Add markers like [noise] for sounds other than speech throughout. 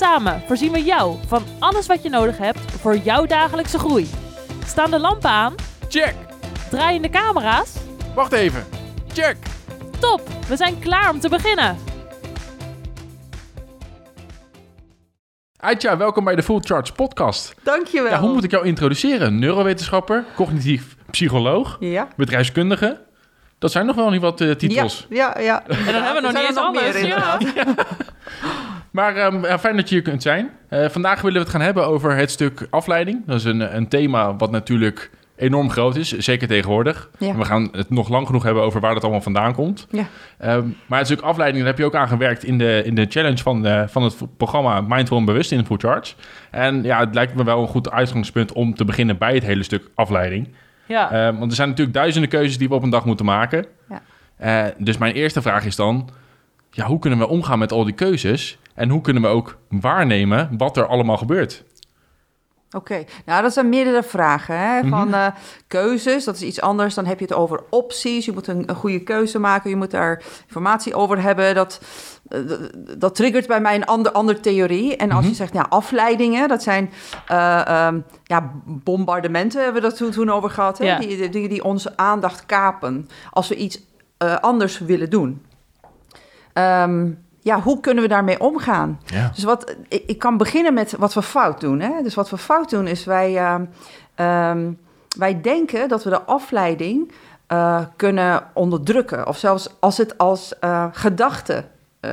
Samen voorzien we jou van alles wat je nodig hebt voor jouw dagelijkse groei. Staan de lampen aan? Check! Draaien de camera's? Wacht even. Check! Top, we zijn klaar om te beginnen. Aitja, welkom bij de Full Charge Podcast. Dankjewel. Ja, hoe moet ik jou introduceren? Neurowetenschapper, cognitief psycholoog, Ja. bedrijfskundige. Dat zijn nog wel niet wat eh, titels. Ja, ja, ja. En dan hebben we nog niet eens alles. meer, Ja. [laughs] Maar ehm, ja, fijn dat je hier kunt zijn. Eh, vandaag willen we het gaan hebben over het stuk afleiding. Dat is een, een thema wat natuurlijk enorm groot is, zeker tegenwoordig. Ja. We gaan het nog lang genoeg hebben over waar dat allemaal vandaan komt. Ja. Ehm, maar het stuk afleiding, daar heb je ook aan gewerkt in de, in de challenge van, eh, van het programma Mindful en Bewust in Full Charge. En ja, het lijkt me wel een goed uitgangspunt om te beginnen bij het hele stuk afleiding. Ja. Ehm, want er zijn natuurlijk duizenden keuzes die we op een dag moeten maken. Ja. Eh, dus mijn eerste vraag is dan... Ja, hoe kunnen we omgaan met al die keuzes? En hoe kunnen we ook waarnemen wat er allemaal gebeurt? Oké, nou dat zijn meerdere vragen. Hè? Van Mhm. eh, keuzes, dat is iets anders. Dan heb je het over opties. Je moet een, een goede keuze maken. Je moet daar informatie over hebben. Dat, eh, dat triggert bij mij een ander, ander theorie. En als Mhm. je zegt, ja, afleidingen, dat zijn eh, ehm, ja, bombardementen, hebben we dat toen, toen over gehad. Hè? Die, die dingen die onze aandacht kapen als we iets eh, anders willen doen. Ehm, ja, hoe kunnen we daarmee omgaan? Ja. Dus wat, ik, ik kan beginnen met wat we fout doen. Hè? Dus wat we fout doen is wij, ehm, wij denken dat we de afleiding eh, kunnen onderdrukken. Of zelfs als het als eh gedachten eh,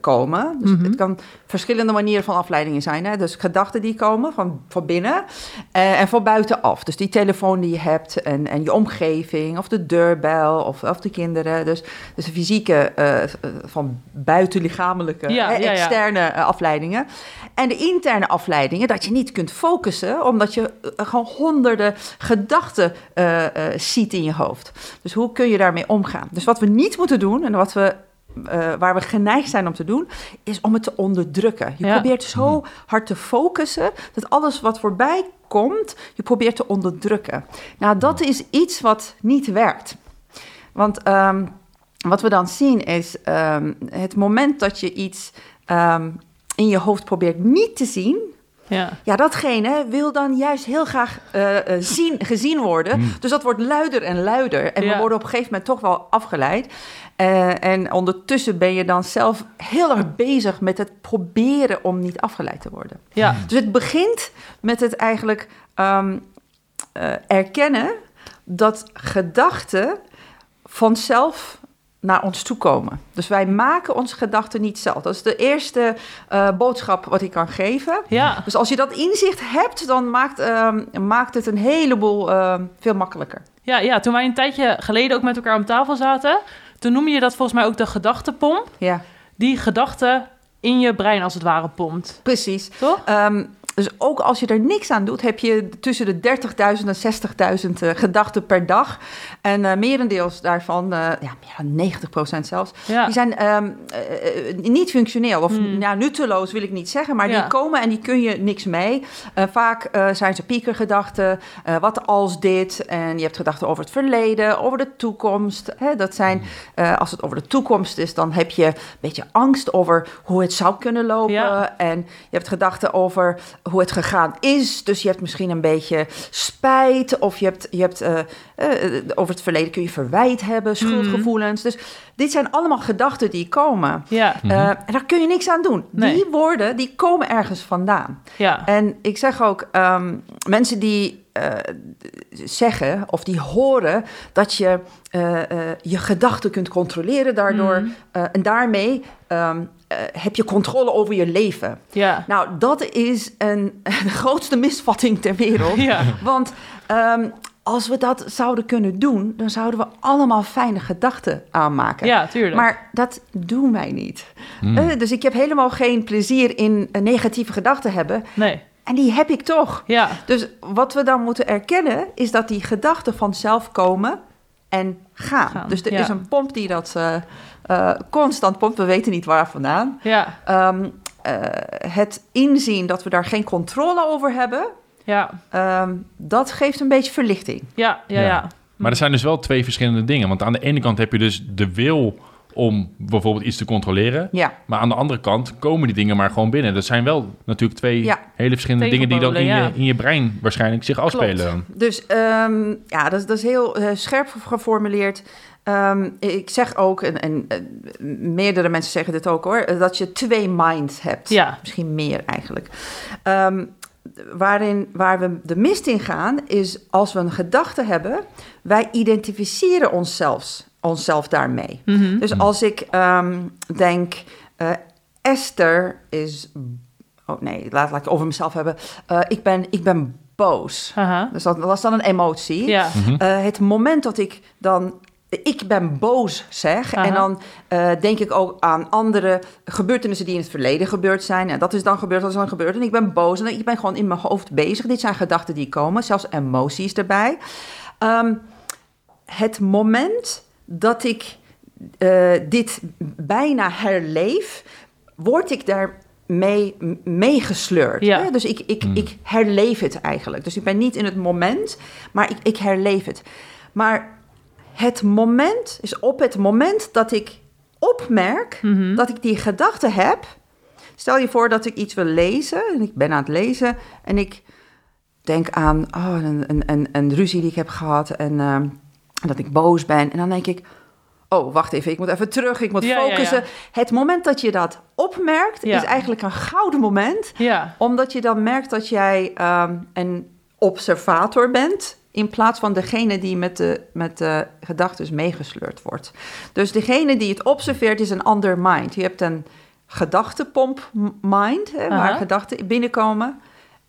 komen. Dus Mhm. het kan verschillende manieren van afleidingen zijn. Hè? Dus gedachten die komen van, van binnen eh, en van buitenaf. Dus die telefoon die je hebt en, en je omgeving, of de deurbel of, of de kinderen. Dus, dus de fysieke eh, van buitenlichamelijke, Ja, hè, ja, ja. externe afleidingen. En de interne afleidingen, dat je niet kunt focussen, omdat je gewoon honderden gedachten ziet in je hoofd. Dus hoe kun je daarmee omgaan? Dus wat we niet moeten doen en wat we eh, waar we geneigd zijn om te doen, is om het te onderdrukken. Je Ja. probeert zo hard te focussen dat alles wat voorbij komt, je probeert te onderdrukken. Nou, dat is iets wat niet werkt. Want ehm, wat we dan zien is ehm, het moment dat je iets ehm, in je hoofd probeert niet te zien, Ja. ja, datgene wil dan juist heel graag eh, eh, zien, gezien worden. Dus dat wordt luider en luider. En Ja. we worden op een gegeven moment toch wel afgeleid. Eh, en ondertussen ben je dan zelf heel erg bezig met het proberen om niet afgeleid te worden. Ja. Dus het begint met het eigenlijk ehm, eh, erkennen dat gedachten vanzelf naar ons toe komen. Dus wij maken onze gedachten niet zelf. Dat is de eerste eh, boodschap wat ik kan geven. Ja. Dus als je dat inzicht hebt, dan maakt, ehm, maakt het een heleboel ehm, veel makkelijker. Ja, ja, toen wij een tijdje geleden ook met elkaar om tafel zaten, toen noemde je dat volgens mij ook de gedachtenpomp. Ja, Die gedachten in je brein als het ware pompt. precies. Toch? Ehm, dus ook als je er niks aan doet, heb je tussen de 30.000 en 60.000 eh, gedachten per dag. En eh merendeels daarvan, eh, ja, meer dan 90% zelfs, Ja. die zijn ehm, eh, eh, niet functioneel. Of Hmm. ja, nutteloos wil ik niet zeggen, maar Ja. die komen en die kun je niks mee. Vaak zijn ze piekergedachten, wat als dit. En je hebt gedachten over het verleden, over de toekomst. Hè, dat zijn, als het over de toekomst is, dan heb je een beetje angst over hoe het zou kunnen lopen. Ja. En je hebt gedachten over hoe het gegaan is. Dus je hebt misschien een beetje spijt. Of je hebt, je hebt eh, eh, over het verleden kun je verwijt hebben, schuldgevoelens. Dus dit zijn allemaal gedachten die komen. Ja. Eh, en daar kun je niks aan doen. Nee. Die woorden, die komen ergens vandaan. Ja. En ik zeg ook, ehm, mensen die eh, zeggen of die horen dat je eh, eh, je gedachten kunt controleren daardoor. Mhm. eh, en daarmee ehm, eh, heb je controle over je leven. Ja. Nou, dat is een, [laughs] de grootste misvatting ter wereld. Ja. Want ehm, als we dat zouden kunnen doen, dan zouden we allemaal fijne gedachten aanmaken. Ja, tuurlijk. Maar dat doen wij niet. Eh, dus ik heb helemaal geen plezier in eh, negatieve gedachten hebben. Nee. En die heb ik toch. Ja. Dus wat we dan moeten erkennen is dat die gedachten vanzelf komen en gaan. Gaan, dus er ja. is een pomp die dat eh, eh, constant pompt. We weten niet waar vandaan. Ja. Ehm, eh, het inzien dat we daar geen controle over hebben, Ja. ehm, dat geeft een beetje verlichting. Ja. Ja. Ja. Ja. Maar er zijn dus wel twee verschillende dingen. Want aan de ene kant heb je dus de wil om bijvoorbeeld iets te controleren. Ja, Maar aan de andere kant komen die dingen maar gewoon binnen. Dat zijn wel natuurlijk twee Ja. hele verschillende dingen die dan in, je, in je brein waarschijnlijk zich afspelen. Dus ehm, ja, dat, is- dat is heel eh, scherp geformuleerd. Ehm, ik zeg ook, en, en eh, meerdere mensen zeggen dit ook hoor, dat je twee minds hebt. Ja. Misschien meer eigenlijk. Ehm, waarin, waar we de mist in gaan, is als we een gedachte hebben, wij identificeren onszelf, onszelf daarmee. Mhm. Dus als ik ehm, denk, eh, Esther is. Oh nee, laat, laat ik over mezelf hebben. Eh, ik, ben, ik ben boos. Dus dat was dan een emotie. Ja. Mhm. Eh, het moment dat ik dan ik ben boos zeg. Aha. En dan eh, denk ik ook aan andere gebeurtenissen die in het verleden gebeurd zijn. En dat is dan gebeurd, dat is dan gebeurd. En ik ben boos en ik ben gewoon in mijn hoofd bezig. Dit zijn gedachten die komen, zelfs emoties erbij. Ehm, het moment dat ik eh, dit bijna herleef, word ik daarmee m- meegesleurd. Ja. hè? Dus ik, ik, ik herleef het eigenlijk. Dus ik ben niet in het moment, maar ik, ik herleef het. Maar het moment is op het moment dat ik opmerk Mhm. dat ik die gedachte heb. Stel je voor dat ik iets wil lezen en ik ben aan het lezen en ik denk aan oh, een, een, een, een ruzie die ik heb gehad en ehm, dat ik boos ben. En dan denk ik, oh, wacht even, ik moet even terug, ik moet Ja, focussen. ja. Het moment dat je dat opmerkt is eigenlijk een gouden moment, omdat je dan merkt dat jij ehm, een observator bent. In plaats van degene die met de, met de gedachten meegesleurd wordt. Dus degene die het observeert is een ander mind. Je hebt een gedachtepomp m- mind, hè, waar gedachten binnenkomen.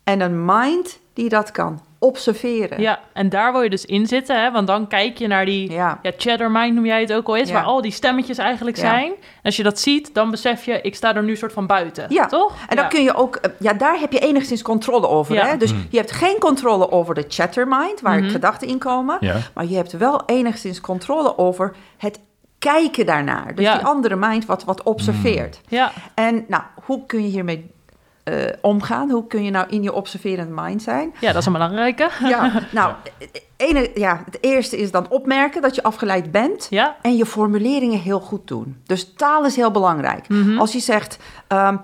En een mind die dat kan observeren. Ja, en daar wil je dus in zitten, hè? want dan kijk je naar die Ja. ja, chatter mind, noem jij het ook al eens, Ja. waar al die stemmetjes eigenlijk Ja. zijn. En als je dat ziet, dan besef je, ik sta er nu soort van buiten, Ja. toch? En dan ja. kun je ook, eh, ja, daar heb je enigszins controle over. Ja. Hè? Dus je hebt geen controle over de chattermind, waar Mhm. gedachten in komen. Ja. Maar je hebt wel enigszins controle over het kijken daarnaar. Dus Ja. die andere mind wat, wat observeert. Ja, En nou, hoe kun je hiermee eh, omgaan? Hoe kun je nou in je observerend mind zijn? ja, dat is een belangrijke. Ja, [laughs] nou, het ene, ja, het eerste is dan opmerken dat je afgeleid bent. Ja, En je formuleringen heel goed doen. Dus taal is heel belangrijk. Mhm. Als je zegt, ehm,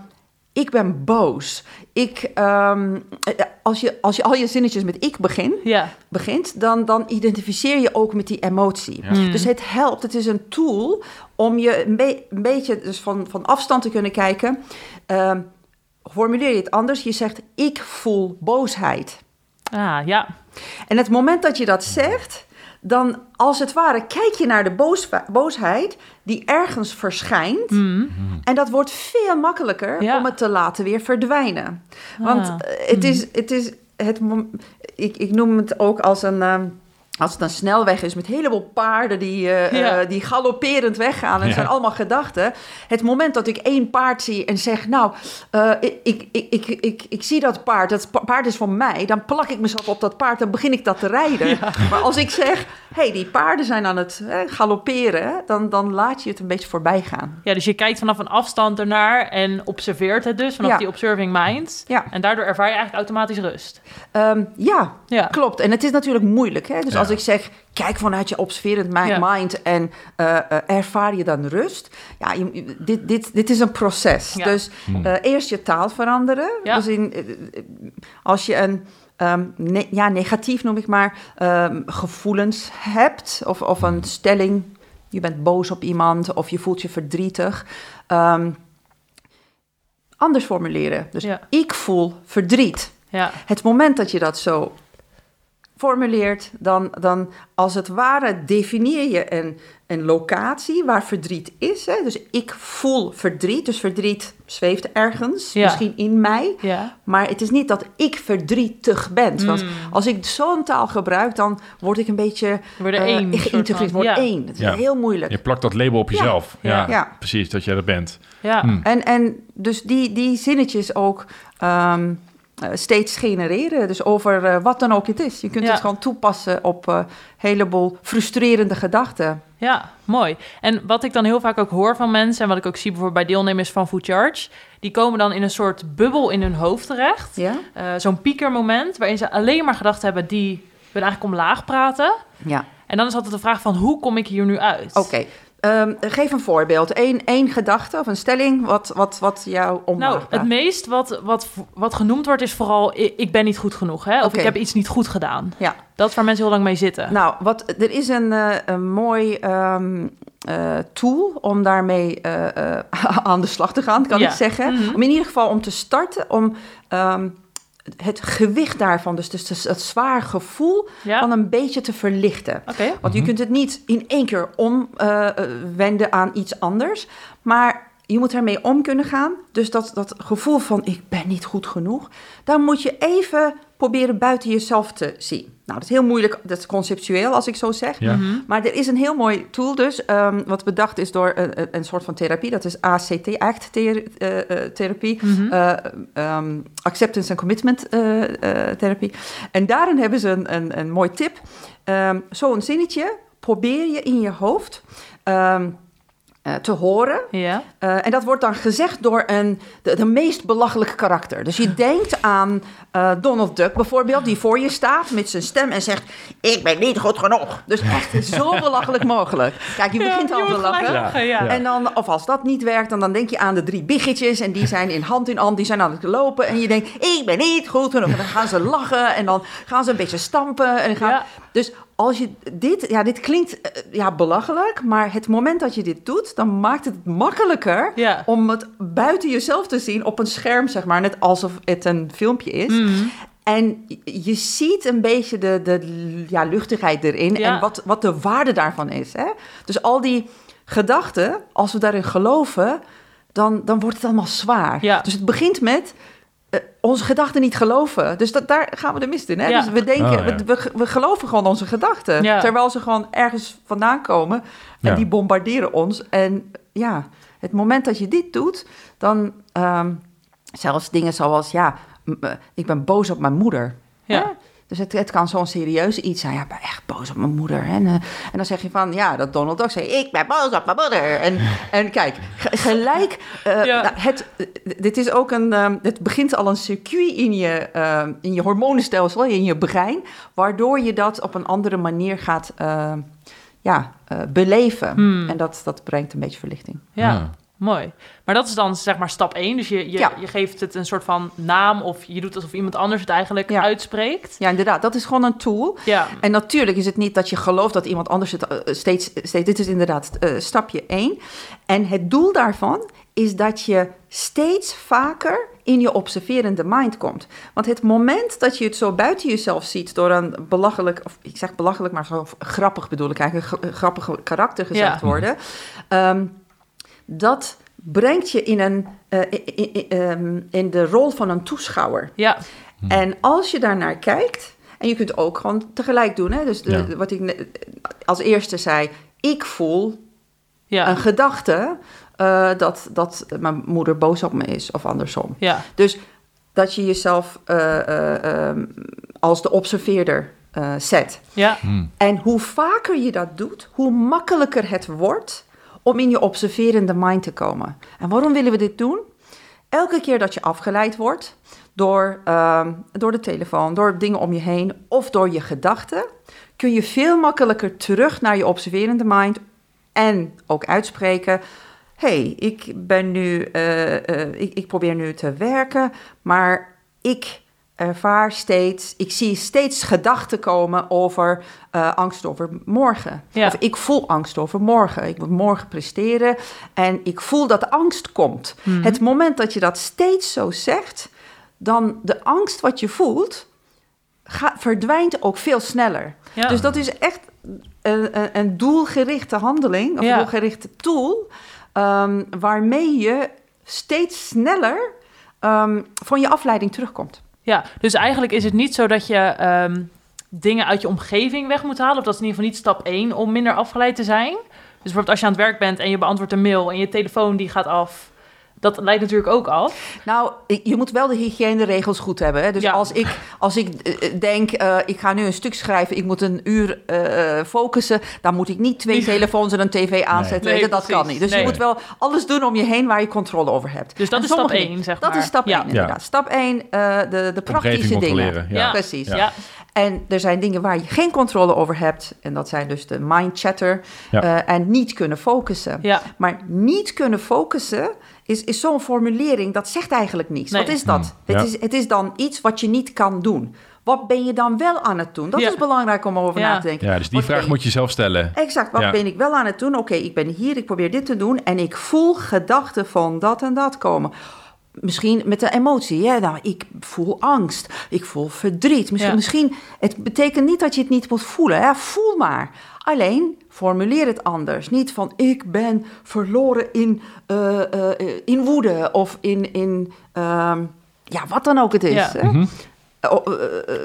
ik ben boos. Ik, ehm, eh, als, je, als je al je zinnetjes met ik begin, ja, begint, dan, dan identificeer je ook met die emotie. Ja. Mm. Dus het helpt, het is een tool om je een, be- een beetje dus van, van afstand te kunnen kijken. Ehm, formuleer je het anders? Je zegt, ik voel boosheid. ah, ja, En het moment dat je dat zegt, dan als het ware kijk je naar de boos, boosheid die ergens verschijnt. Mm. En dat wordt veel makkelijker Ja. om het te laten weer verdwijnen. Want Ah. het is, het is het, ik, ik noem het ook als een, ehm, als het een snelweg is met een heleboel paarden die, eh, Ja. eh, die galopperend weggaan. En het Ja. zijn allemaal gedachten. Het moment dat ik één paard zie en zeg, nou, eh, ik, ik, ik, ik, ik, zie dat paard, dat pa- paard is van mij. Dan plak ik mezelf op dat paard en begin ik dat te rijden. Maar als ik zeg, hé, hey, die paarden zijn aan het galopperen, dan, dan laat je het een beetje voorbij gaan. ja, dus je kijkt vanaf een afstand ernaar en observeert het dus, vanaf Ja. die observing mind. Ja. En daardoor ervaar je eigenlijk automatisch rust. Ehm, ja, Ja, Klopt, en het is natuurlijk moeilijk. Hè? Dus Ja. als ik zeg, kijk vanuit je observerend mind en eh, eh, ervaar je dan rust. Ja, je- dit, dit, dit is een proces. Ja. Dus Hmm. eh, eerst je taal veranderen. Ja. Dus in, als je een, ehm, ne- ja, negatief noem ik maar, ehm, gevoelens hebt of, of een stelling, je bent boos op iemand of je voelt je verdrietig. ehm, anders formuleren. Dus Ja. ik voel verdriet. ja, Het moment dat je dat zo formuleert, dan, dan als het ware definieer je een, een locatie waar verdriet is. Hè? Dus ik voel verdriet, dus verdriet zweeft ergens, Ja. misschien in mij. ja, Maar het is niet dat ik verdrietig ben. Want Mm. als ik zo'n taal gebruik, dan word ik een beetje eh, één. soort geïntegreerd. Word Ja. één. Dat is Ja. heel moeilijk. Je plakt dat label op jezelf. Ja, Ja. Ja. precies, dat jij dat bent. Ja, Hmm. En, en dus die, die zinnetjes ook ehm, eh, steeds genereren. Dus over eh, wat dan ook het is. Je kunt Ja. het gewoon toepassen op een heleboel frustrerende gedachten. Ja, mooi. En wat ik dan heel vaak ook hoor van mensen... en wat ik ook zie bijvoorbeeld bij deelnemers van Food Charge... die komen dan in een soort bubbel in hun hoofd terecht. Ja? Eh, Zo'n piekermoment waarin ze alleen maar gedachten hebben... die willen eigenlijk omlaag praten. Ja. En dan is altijd de vraag van hoe kom ik hier nu uit? Oké. Ehm, geef een voorbeeld. Eén één gedachte of een stelling wat, wat, wat jou omlaag Nou, het meest wat, wat, wat genoemd wordt is vooral... ik, ben niet goed genoeg, hè? Of ik heb iets niet goed gedaan. Ja. Dat is waar mensen heel lang mee zitten. Nou, wat, er is een, eh, een mooi ehm, eh, tool om daarmee eh, [laughs] aan de slag te gaan, kan Ja. ik zeggen. Mhm. Om in ieder geval om te starten, om ehm, het gewicht daarvan, dus, dus, dus het zwaar gevoel, ja? van een beetje te verlichten. Want je kunt het niet in één keer omwenden aan iets anders, maar je moet ermee om kunnen gaan. Dus dat, dat gevoel van ik ben niet goed genoeg, dan moet je even proberen buiten jezelf te zien. Nou, dat is heel moeilijk, dat is conceptueel als ik zo zeg. Ja. Mhm. Maar er is een heel mooi tool dus, ehm, wat bedacht is door een, een- soort van therapie. Dat is ACT, ACT eh, eh, therapie. Mhm. Eh, ehm, acceptance and commitment therapie. En daarin hebben ze een, een, een mooi tip. Ehm, Zo'n zinnetje probeer je in je hoofd ehm, eh, te horen. Ja. Eh, en dat wordt dan gezegd door een, de, de meest belachelijke karakter. Dus je denkt aan eh, Donald Duck bijvoorbeeld, die voor je staat met zijn stem en zegt: Ik ben niet goed genoeg. Dus echt zo belachelijk mogelijk. Kijk, je begint Ja, al te lachen. lachen, ja. Ja. En dan, of als dat niet werkt, dan, dan denk je aan de drie biggetjes. En die zijn in hand in hand, die zijn aan het lopen. En je denkt, ik ben niet goed genoeg. En dan gaan ze lachen en dan gaan ze een beetje stampen. En gaan... Ja. Dus als je dit, ja, dit klinkt eh, ja, belachelijk. Maar het moment dat je dit doet, dan maakt het makkelijker Ja. om het buiten jezelf te zien op een scherm, zeg maar. Net alsof het een filmpje is. Mhm. En je ziet een beetje de, de ja, luchtigheid erin Ja. en wat, wat de waarde daarvan is. Hè? Dus al die gedachten, als we daarin geloven, dan, dan wordt het allemaal zwaar. Ja. Dus het begint met onze gedachten niet geloven. Dus dat, daar gaan we de mist in. Hè? Ja. Dus we denken, Oh, ja. we, we, we geloven gewoon onze gedachten. Ja. Terwijl ze gewoon ergens vandaan komen en Ja. die bombarderen ons. En ja, het moment dat je dit doet, dan ehm, zelfs dingen zoals, ja, m- eh, ik ben boos op mijn moeder. Ja. Dus het, het kan zo'n serieus iets zijn. Ja, ik ben echt boos op mijn moeder. En, eh, en dan zeg je van, ja, dat Donald ook zei, ik ben boos op mijn moeder. En, [laughs] en kijk, ge- gelijk, eh, Ja. nou, het, dit is ook een, ehm, het begint al een circuit in je, ehm, in je hormonenstelsel, in je brein, waardoor je dat op een andere manier gaat ehm, ja, eh, beleven. Hmm. En dat, dat brengt een beetje verlichting. Ja, Ja. Mooi. Maar dat is dan zeg maar stap 1. Dus je, je, Ja. je geeft het een soort van naam of je doet alsof iemand anders het eigenlijk Ja. uitspreekt. Ja, inderdaad, dat is gewoon een tool. Ja, En natuurlijk is het niet dat je gelooft dat iemand anders het eh, steeds, steeds... Dit is inderdaad eh, stapje één. En het doel daarvan is dat je steeds vaker in je observerende mind komt. Want het moment dat je het zo buiten jezelf ziet door een belachelijk... of ik zeg belachelijk, maar zo grappig bedoel ik eigenlijk... een gra- grappige karakter gezegd Ja. worden... ehm, dat brengt je in, een, eh, i- i- i- ehm, in de rol van een toeschouwer. ja, En als je daarnaar kijkt, en je kunt ook gewoon tegelijk doen, hè? dus de- Ja. wat ik als eerste zei, ik voel ja, een gedachte eh, dat, dat mijn moeder boos op me is, of andersom. ja, Dus dat je jezelf eh, eh, ehm, als de observeerder eh, zet. ja, Hm. En hoe vaker je dat doet, hoe makkelijker het wordt om in je observerende mind te komen. En waarom willen we dit doen? Elke keer dat je afgeleid wordt door, ehm, door de telefoon, door dingen om je heen of door je gedachten, kun je veel makkelijker terug naar je observerende mind en ook uitspreken. hey, ik ben nu, eh, eh, ik, ik probeer nu te werken, maar ik ervaar steeds, ik zie steeds gedachten komen over eh, angst over morgen. Ja. Of ik voel angst over morgen. Ik moet morgen presteren en ik voel dat angst komt. Mhm. Het moment dat je dat steeds zo zegt, dan de angst wat je voelt, verdwijnt ook veel sneller. ja. Dus dat is echt een, een, doelgerichte handeling, of Ja. een doelgerichte tool, ehm, waarmee je steeds sneller ehm, van je afleiding terugkomt. Ja, dus eigenlijk is het niet zo dat je ehm, dingen uit je omgeving weg moet halen. Of dat is in ieder geval niet stap 1 om minder afgeleid te zijn. Dus bijvoorbeeld als je aan het werk bent en je beantwoordt een mail en je telefoon die gaat af. Dat leidt natuurlijk ook af. Nou, je moet wel de hygiëneregels goed hebben. Hè? Dus Ja. als ik, als ik eh, denk, eh, ik ga nu een stuk schrijven, ik moet een uur eh, focussen, dan moet ik niet twee [laughs] telefoons en een tv aanzetten. Nee, dat precies. kan niet. Dus Nee. je moet wel alles doen om je heen waar je controle over hebt. Dus dat En is stap sommige één, dingen- zeg Dat maar. is stap Ja. 1 inderdaad. Stap 1, de, de praktische dingen. Ja. Ja. Precies. Ja. Ja. En er zijn dingen waar je geen controle over hebt. En dat zijn dus de mind chatter. Ja. eh, en niet kunnen focussen. Ja. Maar niet kunnen focussen is, is zo'n formulering, dat zegt eigenlijk niets. Nee. Wat is dat? Hmm, Het, ja. is, het is dan iets wat je niet kan doen. Wat ben je dan wel aan het doen? Dat Ja. is belangrijk om over Ja. na te denken. Ja, dus die Wat vraag moet je zelf stellen. Exact, wat Ja. ben ik wel aan het doen? Oké, ik ben hier, ik probeer dit te doen en ik voel gedachten van dat en dat komen. Misschien met de emotie, hè? Nou, ik voel angst, ik voel verdriet. Misschien, Ja. misschien, het betekent niet dat je het niet moet voelen, hè? voel maar. Alleen formuleer het anders. Niet van ik ben verloren in, eh, eh, in woede of in, in ehm, ja, wat dan ook het is. Ja. Hè? Mhm. Eh, eh,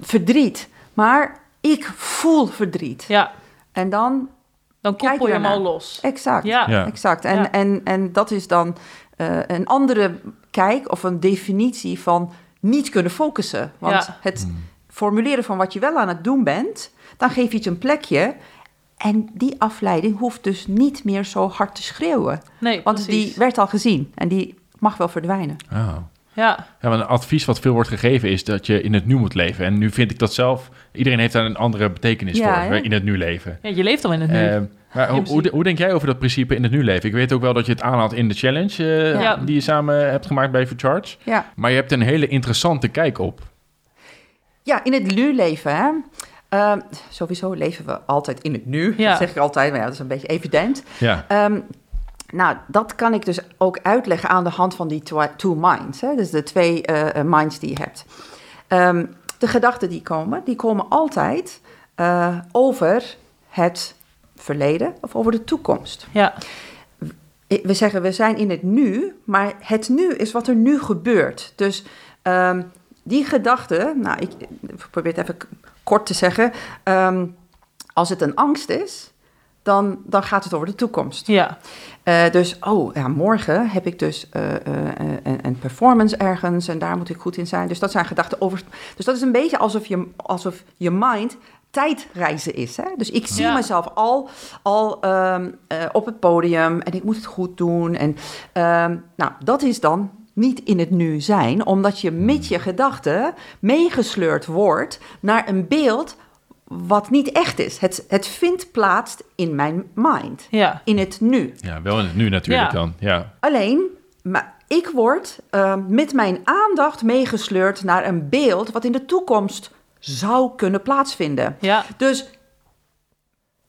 verdriet. Maar ik voel verdriet. Ja, En dan dan Kijk koppel je hem al los. Exact. Ja. Ja. exact. En, Ja. en, en dat is dan eh, een andere kijk of een definitie van niet kunnen focussen. Want Ja. het Hmm. Formuleren van wat je wel aan het doen bent, dan geef je het een plekje. En die afleiding hoeft dus niet meer zo hard te schreeuwen. Nee, Want precies. die werd al gezien en die mag wel verdwijnen. Oh. Ja, Ja, maar een advies wat veel wordt gegeven is dat je in het nu moet leven. En nu vind ik dat zelf... Iedereen heeft daar een andere betekenis Ja, voor, hè? in het nu leven. ja je leeft al in het nu. Eh, maar hoe, hoe, hoe denk jij over dat principe in het nu leven? Ik weet ook wel dat je het aanhaalt in de challenge eh, Ja. die je samen hebt gemaakt bij For Charge. Ja, Maar je hebt een hele interessante kijk op. ja in het nu leven. Hè? Ehm, sowieso leven we altijd in het nu. Ja. Dat zeg ik altijd, maar ja, dat is een beetje evident. Ja, Ehm, nou, dat kan ik dus ook uitleggen aan de hand van die two minds. Hè? Dus de twee eh, eh, minds die je hebt. Ehm, de gedachten die komen, die komen altijd eh, over het verleden of over de toekomst. ja, We zeggen we zijn in het nu, maar het nu is wat er nu gebeurt. Dus ehm, die gedachten, nou, ik, ik probeer het even kort te zeggen. Ehm, als het een angst is, dan, dan gaat het over de toekomst. ja, Eh, dus, oh, ja, morgen heb ik dus eh, een, een performance ergens en daar moet ik goed in zijn. Dus dat zijn gedachten over. Dus dat is een beetje alsof je, alsof je mind tijdreizen is. Hè? Dus ik zie Ja. mezelf al, al ehm, eh, op het podium en ik moet het goed doen. En ehm, nou, dat is dan niet in het nu zijn, omdat je met je gedachten meegesleurd wordt naar een beeld wat niet echt is. Het, het vindt plaats in mijn mind, ja, in het nu. ja wel in het nu natuurlijk Ja. dan. Ja. Alleen, maar ik word eh, met mijn aandacht meegesleurd naar een beeld wat in de toekomst zou kunnen plaatsvinden. ja, Dus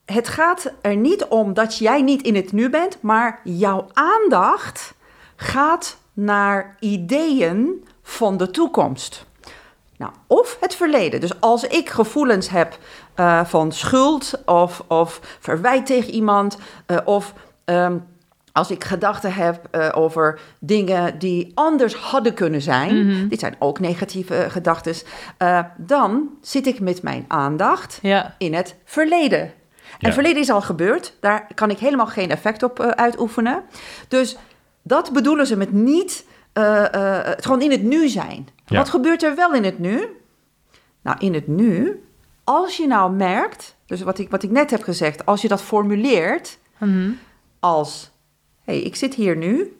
het gaat er niet om dat jij niet in het nu bent, maar jouw aandacht gaat naar ideeën van de toekomst. Nou, of het verleden. Dus als ik gevoelens heb eh, van schuld of, of verwijt tegen iemand, eh, of ehm, als ik gedachten heb eh, over dingen die anders hadden kunnen zijn, Mhm. dit zijn ook negatieve gedachten, eh, dan zit ik met mijn aandacht ja, in het verleden. En Ja. het verleden is al gebeurd, daar kan ik helemaal geen effect op uitoefenen. Dus dat bedoelen ze met niet eh, eh, het gewoon in het nu zijn. Ja. Wat gebeurt er wel in het nu? Nou, in het nu, als je nou merkt, dus wat ik, wat ik net heb gezegd, als je dat formuleert Mhm. als: hé, hey, ik zit hier nu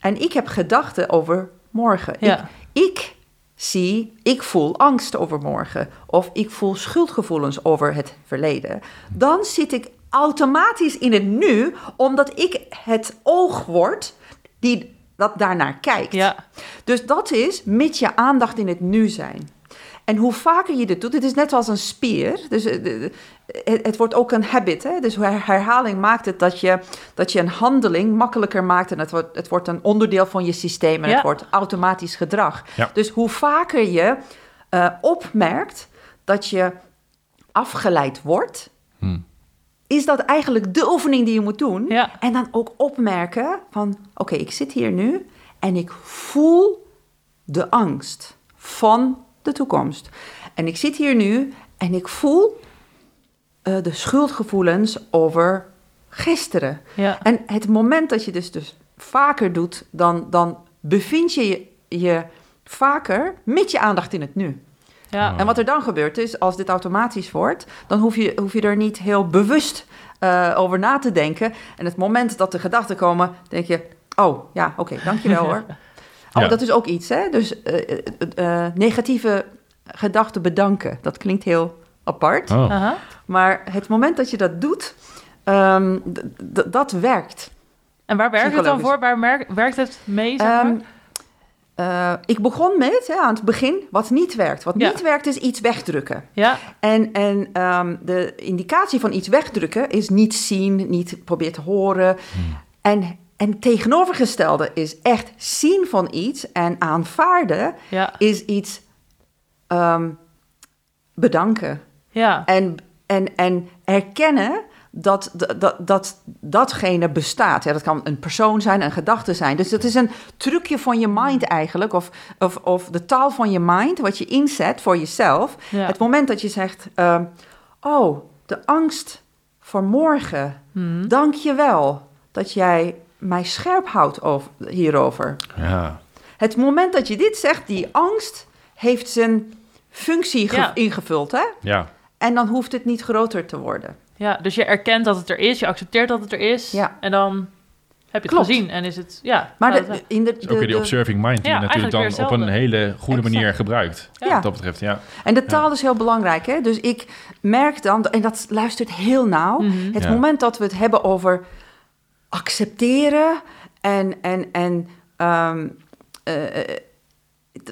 en ik heb gedachten over morgen. Ja. Ik, ik zie, ik voel angst over morgen of ik voel schuldgevoelens over het verleden. Dan zit ik automatisch in het nu, omdat ik het oog word die dat daarnaar kijkt. ja, Dus dat is met je aandacht in het nu zijn. En hoe vaker je dit doet, het is net als een spier. Dus eh, de- het, het wordt ook een habit. Hè? Dus her- herhaling maakt het dat je, dat je een handeling makkelijker maakt. En het wordt, het wordt een onderdeel van je systeem en Ja. het wordt automatisch gedrag. Ja. Dus hoe vaker je eh, opmerkt dat je afgeleid wordt, Hm. Is dat eigenlijk de oefening die je moet doen. Ja. En dan ook opmerken van, oké, ik zit hier nu en ik voel de angst van de toekomst. En ik zit hier nu en ik voel eh, de schuldgevoelens over gisteren. ja, En het moment dat je dus, dus vaker doet, dan, dan bevind je je- je vaker met je aandacht in het nu. Ja. Oh. En wat er dan gebeurt is, als dit automatisch wordt, dan hoef je, hoef je er niet heel bewust eh, over na te denken. En het moment dat de gedachten komen, denk je, oh ja, oké, [laughs] dankjewel hoor. Oh, Ja. dat is ook iets, hè? Dus eh, eh, negatieve gedachten bedanken, dat klinkt heel apart. Oh. Aha. Maar het moment dat je dat doet, ehm, dat werkt. En waar werkt het dan voor? Waar werkt het mee, zeg maar? Ehm, eh, ik begon met, hè, aan het begin, wat niet werkt. Wat Ja. niet werkt is iets wegdrukken. ja, En, en ehm, de indicatie van iets wegdrukken is niet zien, niet proberen te horen. En, en tegenovergestelde is echt zien van iets en aanvaarden ja, is iets ehm, bedanken. ja. En, en, en erkennen dat, dat, dat, dat datgene bestaat. Ja, dat kan een persoon zijn, een gedachte zijn. Dus het is een trucje van je mind eigenlijk, of, of, of de taal van je mind, wat je inzet voor jezelf. ja. Het moment dat je zegt, ehm, oh, de angst voor morgen, Mhm. dank je wel dat jij mij scherp houdt over, hierover. Ja. Het moment dat je dit zegt, die angst heeft zijn functie Ja. ingevuld, hè? Ja. En dan hoeft het niet groter te worden. Ja, dus je erkent dat het er is, je accepteert dat het er is. Ja. En dan heb je het Klopt. gezien en is het, ja. Maar de, dat- in de, is ook weer de- die de- observing mind die Ja, je natuurlijk dan op een hele goede Exact. manier gebruikt. Ja. Wat dat betreft, ja. en de taal is heel belangrijk, hè? Dus ik merk dan, en dat luistert heel nauw, Mhm. het Ja. moment dat we het hebben over accepteren en, en, en ehm, eh, eh,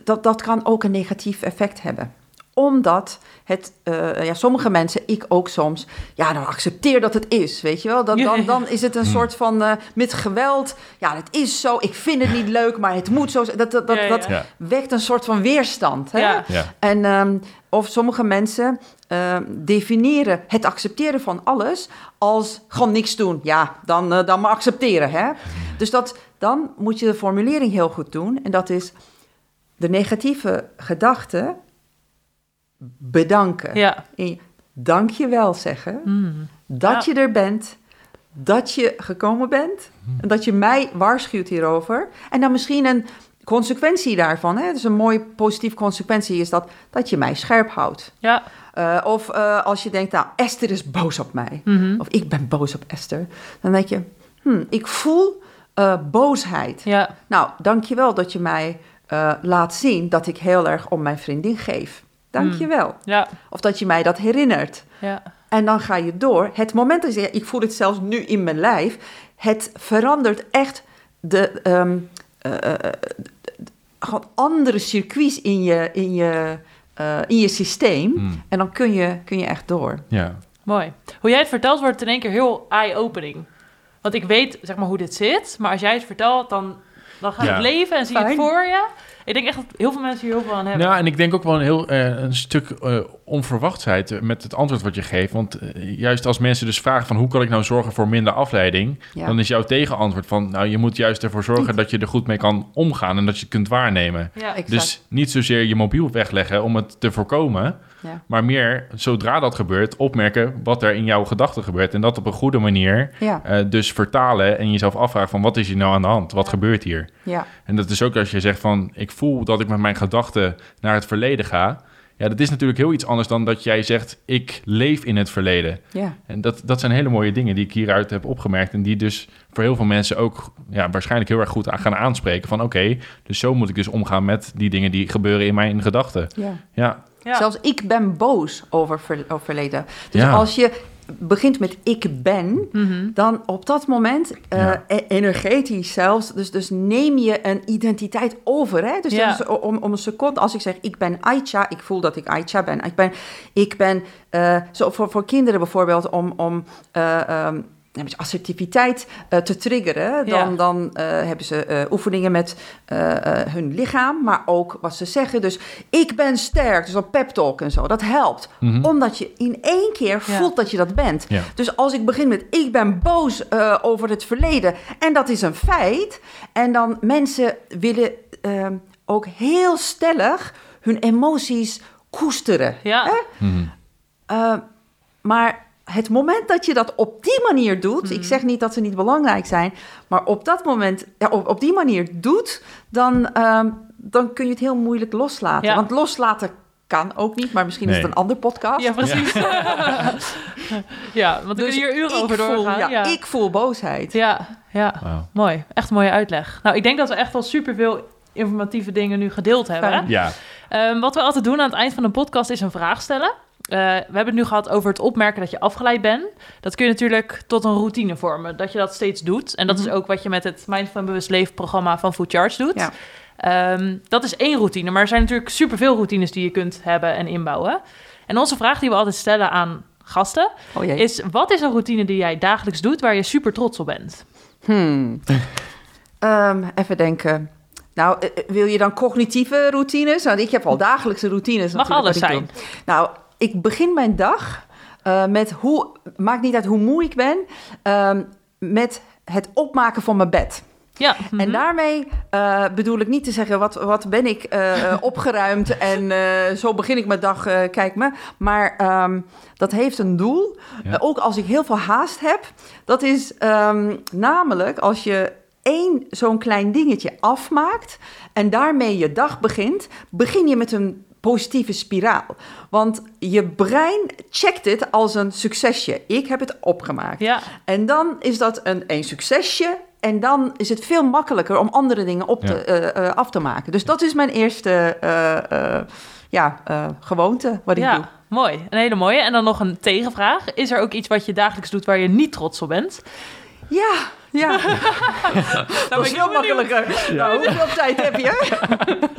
dat, dat kan ook een negatief effect hebben. Omdat het, eh, ja, sommige mensen, ik ook soms, ja, nou accepteer dat het is, weet je wel. Dan, dan, dan is het een Hmm. soort van eh, met geweld, ja, het is zo, ik vind het niet leuk, maar het moet zo zijn. Dat, dat, dat, Ja, ja. dat Ja. wekt een soort van weerstand. Hè? Ja. Ja. En, ehm, of sommige mensen ehm, definiëren het accepteren van alles als gewoon niks doen. Ja, dan, eh, dan maar accepteren. Hè? Dus dat, dan moet je de formulering heel goed doen. En dat is de negatieve gedachte bedanken. ja. En dank je wel zeggen Mhm. dat Ja. je er bent. Dat je gekomen bent. En dat je mij waarschuwt hierover. En dan misschien een consequentie daarvan. Hè? Dus een mooie positieve consequentie is dat, dat je mij scherp houdt. Ja. Eh, of eh, als je denkt, nou, Esther is boos op mij. Mhm. Of ik ben boos op Esther. Dan denk je, hm, ik voel eh, boosheid. Ja. Nou, dank je wel dat je mij eh, laat zien dat ik heel erg om mijn vriendin geef. Dank je wel. Ja. Of dat je mij dat herinnert. Ja. En dan ga je door. Het moment dat je zegt, ik voel het zelfs nu in mijn lijf. Het verandert echt de, ehm, eh, eh, eh, gewoon andere circuits in je, in je, eh, in je systeem. Hmm. En dan kun je, kun je echt door. Ja. Mooi. Hoe jij het vertelt wordt het in één keer heel eye-opening. Want ik weet zeg maar hoe dit zit, maar als jij het vertelt, dan, dan gaat Ja. het leven en zie je het voor je. Ik denk echt dat heel veel mensen hier heel veel aan hebben. Nou, en ik denk ook wel een heel eh, een stuk eh, onverwachtheid met het antwoord wat je geeft. Want eh, juist als mensen dus vragen van hoe kan ik nou zorgen voor minder afleiding, Ja. dan is jouw tegenantwoord van nou je moet juist ervoor zorgen dat je er goed mee kan omgaan en dat je het kunt waarnemen. ja. Dus niet zozeer je mobiel wegleggen om het te voorkomen, Ja. maar meer zodra dat gebeurt opmerken wat er in jouw gedachten gebeurt en dat op een goede manier Ja, eh, dus vertalen en jezelf afvragen van wat is hier nou aan de hand, wat gebeurt hier? ja, En dat is ook als je zegt van ik voel dat ik met mijn gedachten naar het verleden ga. Ja, dat is natuurlijk heel iets anders dan dat jij zegt ik leef in het verleden. ja. En dat, dat zijn hele mooie dingen die ik hieruit heb opgemerkt. En die dus voor heel veel mensen ook ja, waarschijnlijk heel erg goed aan gaan aanspreken. Van oké, dus zo moet ik dus omgaan met die dingen die gebeuren in mijn gedachten. ja. Ja, Ja. Zelfs ik ben boos over, ver- over verleden. Dus Ja. als je begint met ik ben, Mhm. dan op dat moment, eh, Ja. e- energetisch zelfs, dus, dus neem je een identiteit over. Hè? Dus, Ja. is om, om een seconde, als ik zeg ik ben Aicha, ik voel dat ik Aicha ben. Ik ben, ik ben eh, zo voor, voor kinderen bijvoorbeeld, om, om eh, een beetje assertiviteit eh, te triggeren. Dan, Ja. dan eh, hebben ze eh, oefeningen met eh, eh, hun lichaam, maar ook wat ze zeggen. Dus ik ben sterk, dus pep talk en zo, dat helpt. Mhm. Omdat je in één keer Ja. voelt dat je dat bent. Ja. Dus als ik begin met ik ben boos eh, over het verleden en dat is een feit. En dan mensen willen ehm, ook heel stellig hun emoties koesteren. Ja. Hè? Mhm. Eh, maar het moment dat je dat op die manier doet, Mhm. ik zeg niet dat ze niet belangrijk zijn, maar op dat moment, ja, op, op die manier doet, dan, ehm, dan kun je het heel moeilijk loslaten. Ja. Want loslaten kan ook niet, maar misschien is het een ander podcast. Ja, precies. Ja, [laughs] want we Dus kunnen hier uren ik over voel, doorgaan. ja, ja. Ik voel boosheid. Ja, ja, mooi. Echt een mooie uitleg. Nou, ik denk dat we echt wel superveel informatieve dingen nu gedeeld hebben. Ja, Ehm, wat we altijd doen aan het eind van een podcast is een vraag stellen. Eh, we hebben het nu gehad over het opmerken dat je afgeleid bent. Dat kun je natuurlijk tot een routine vormen, dat je dat steeds doet. En dat is ook wat je met het Mindful en Bewust Leven programma van Food Charge doet. Ja. Ehm, dat is één routine, maar er zijn natuurlijk superveel routines die je kunt hebben en inbouwen. En onze vraag die we altijd stellen aan gasten Oh is: wat is een routine die jij dagelijks doet waar je super trots op bent? Hmm. [laughs] Ehm, even denken. Nou, eh, eh, wil je dan cognitieve routines? Want ik heb al dagelijkse routines. Mag alles zijn. doe. Nou, ik begin mijn dag eh, met hoe... Maakt niet uit hoe moe ik ben. ehm, met het opmaken van mijn bed. Ja, En mhm. daarmee eh, bedoel ik niet te zeggen, wat, wat ben ik eh, [laughs] opgeruimd en eh, zo begin ik mijn dag, eh, kijk me. Maar ehm, dat heeft een doel. Ja. Ook als ik heel veel haast heb. Dat is ehm, namelijk als je één zo'n klein dingetje afmaakt en daarmee je dag begint, begin je met een positieve spiraal. Want je brein checkt het als een succesje. Ik heb het opgemaakt. ja, En dan is dat een, een succesje. En dan is het veel makkelijker om andere dingen op te, Ja. eh, eh, af te maken. Dus dat is mijn eerste eh, eh, ja, eh, gewoonte wat ik ja. doe. Mooi, een hele mooie. En dan nog een tegenvraag. Is er ook iets wat je dagelijks doet waar je niet trots op bent? Ja, ja. Nou, [laughs] dat is veel makkelijker. Nou, hoeveel tijd heb je? [laughs]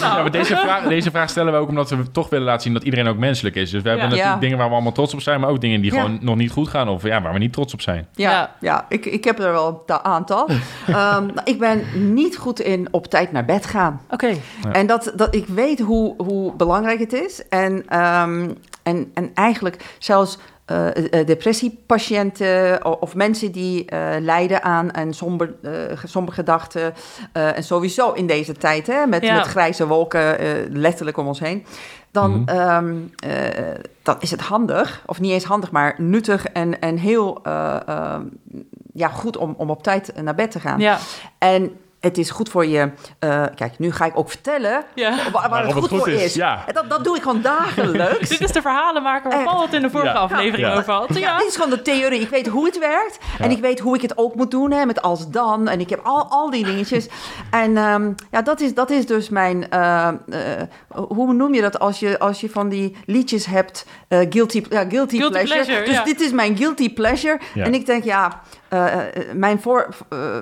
Ja, maar deze, vraag, deze vraag stellen we ook omdat we toch willen laten zien dat iedereen ook menselijk is. Dus we hebben natuurlijk Ja. dingen waar we allemaal trots op zijn, maar ook dingen die Ja. gewoon nog niet goed gaan of ja, waar we niet trots op zijn. Ja, Ja. ja. ik, ik heb er wel een ta- aantal. [laughs] Ehm, ik ben niet goed in op tijd naar bed gaan. Oké, Ja. En dat, dat ik weet hoe, hoe belangrijk het is. En, ehm, en, en eigenlijk zelfs eh, eh, depressiepatiënten of mensen die eh, lijden aan een somber, eh, somber gedachten. eh, en sowieso in deze tijd, hè, met, Ja. met grijze wolken eh, letterlijk om ons heen. Dan, eh, dan is het handig, of niet eens handig, maar nuttig en, en heel eh, ehm, ja, goed om, om op tijd naar bed te gaan. ja. En het is goed voor je. eh, kijk, nu ga ik ook vertellen ja. waar, waar het goed, voor is. Ja. En dat, dat doe ik gewoon dagelijks. [laughs] Dit is de verhalenmaker waar? Paul het in de vorige Ja. aflevering Ja. over had. Ja, Ja. dit is gewoon de theorie. Ik weet hoe het werkt. En ik weet hoe ik het ook moet doen. Hè, met als dan. En ik heb al, al die dingetjes. En ehm, ja, dat is, dat is dus mijn... eh, eh, hoe noem je dat als je, als je van die liedjes hebt? eh, guilty, ja, guilty, Guilty pleasure. pleasure, Dus ja. dit is mijn guilty pleasure. Ja. En ik denk, ja... eh, eh, mijn voor, eh,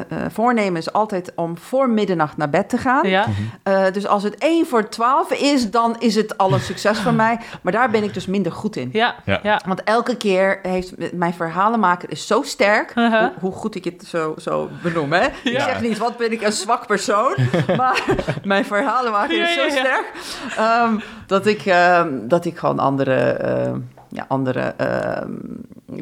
eh, voornemen is altijd om voor middernacht naar bed te gaan. Ja. Eh, dus als het 1 voor 12 is, dan is het al een succes voor mij. Maar daar ben ik dus minder goed in. Ja. Ja. Ja. Want elke keer heeft mijn verhalenmaker is zo sterk, hoe, hoe goed ik het zo, zo benoem. Hè? Ik zeg niet, wat ben ik een zwak persoon, [laughs] maar mijn verhalenmaker is zo ja, ja. sterk ehm, dat, ik, ehm, dat ik gewoon andere, ehm, ja, andere ehm,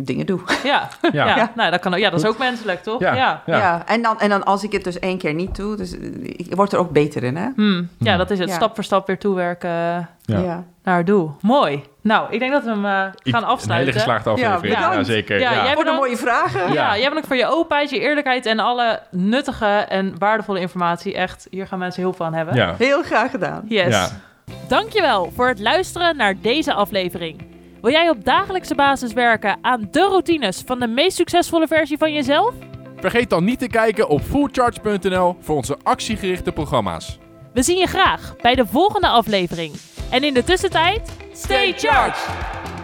dingen doe. [laughs] Ja. Ja. Ja. Nou, dat, kan, ook- ja, dat is ook menselijk, toch? Ja. Ja. Ja. Ja. en, dan, en dan als ik het dus één keer niet doe, dus eh, ik word er ook beter in. Hè? Hmm. ja, dat is het. Ja. Stap voor stap weer toewerken Ja. naar het doel. Mooi. Nou, ik denk dat we hem eh, gaan Een hele afsluiten. geslaagde aflevering. Ja, zeker. Ja, Ja, jij Voor de mooie vragen. Ja, Ja. jij bedankt voor je openheid, je eerlijkheid en alle nuttige en waardevolle informatie. Echt, hier gaan mensen heel veel aan hebben. Ja. Heel graag gedaan. Yes. Ja. Dankjewel voor het luisteren naar deze aflevering. Wil jij op dagelijkse basis werken aan de routines van de meest succesvolle versie van jezelf? Vergeet dan niet te kijken op fullcharge.nl voor onze actiegerichte programma's. We zien je graag bij de volgende aflevering. En in de tussentijd, stay charged!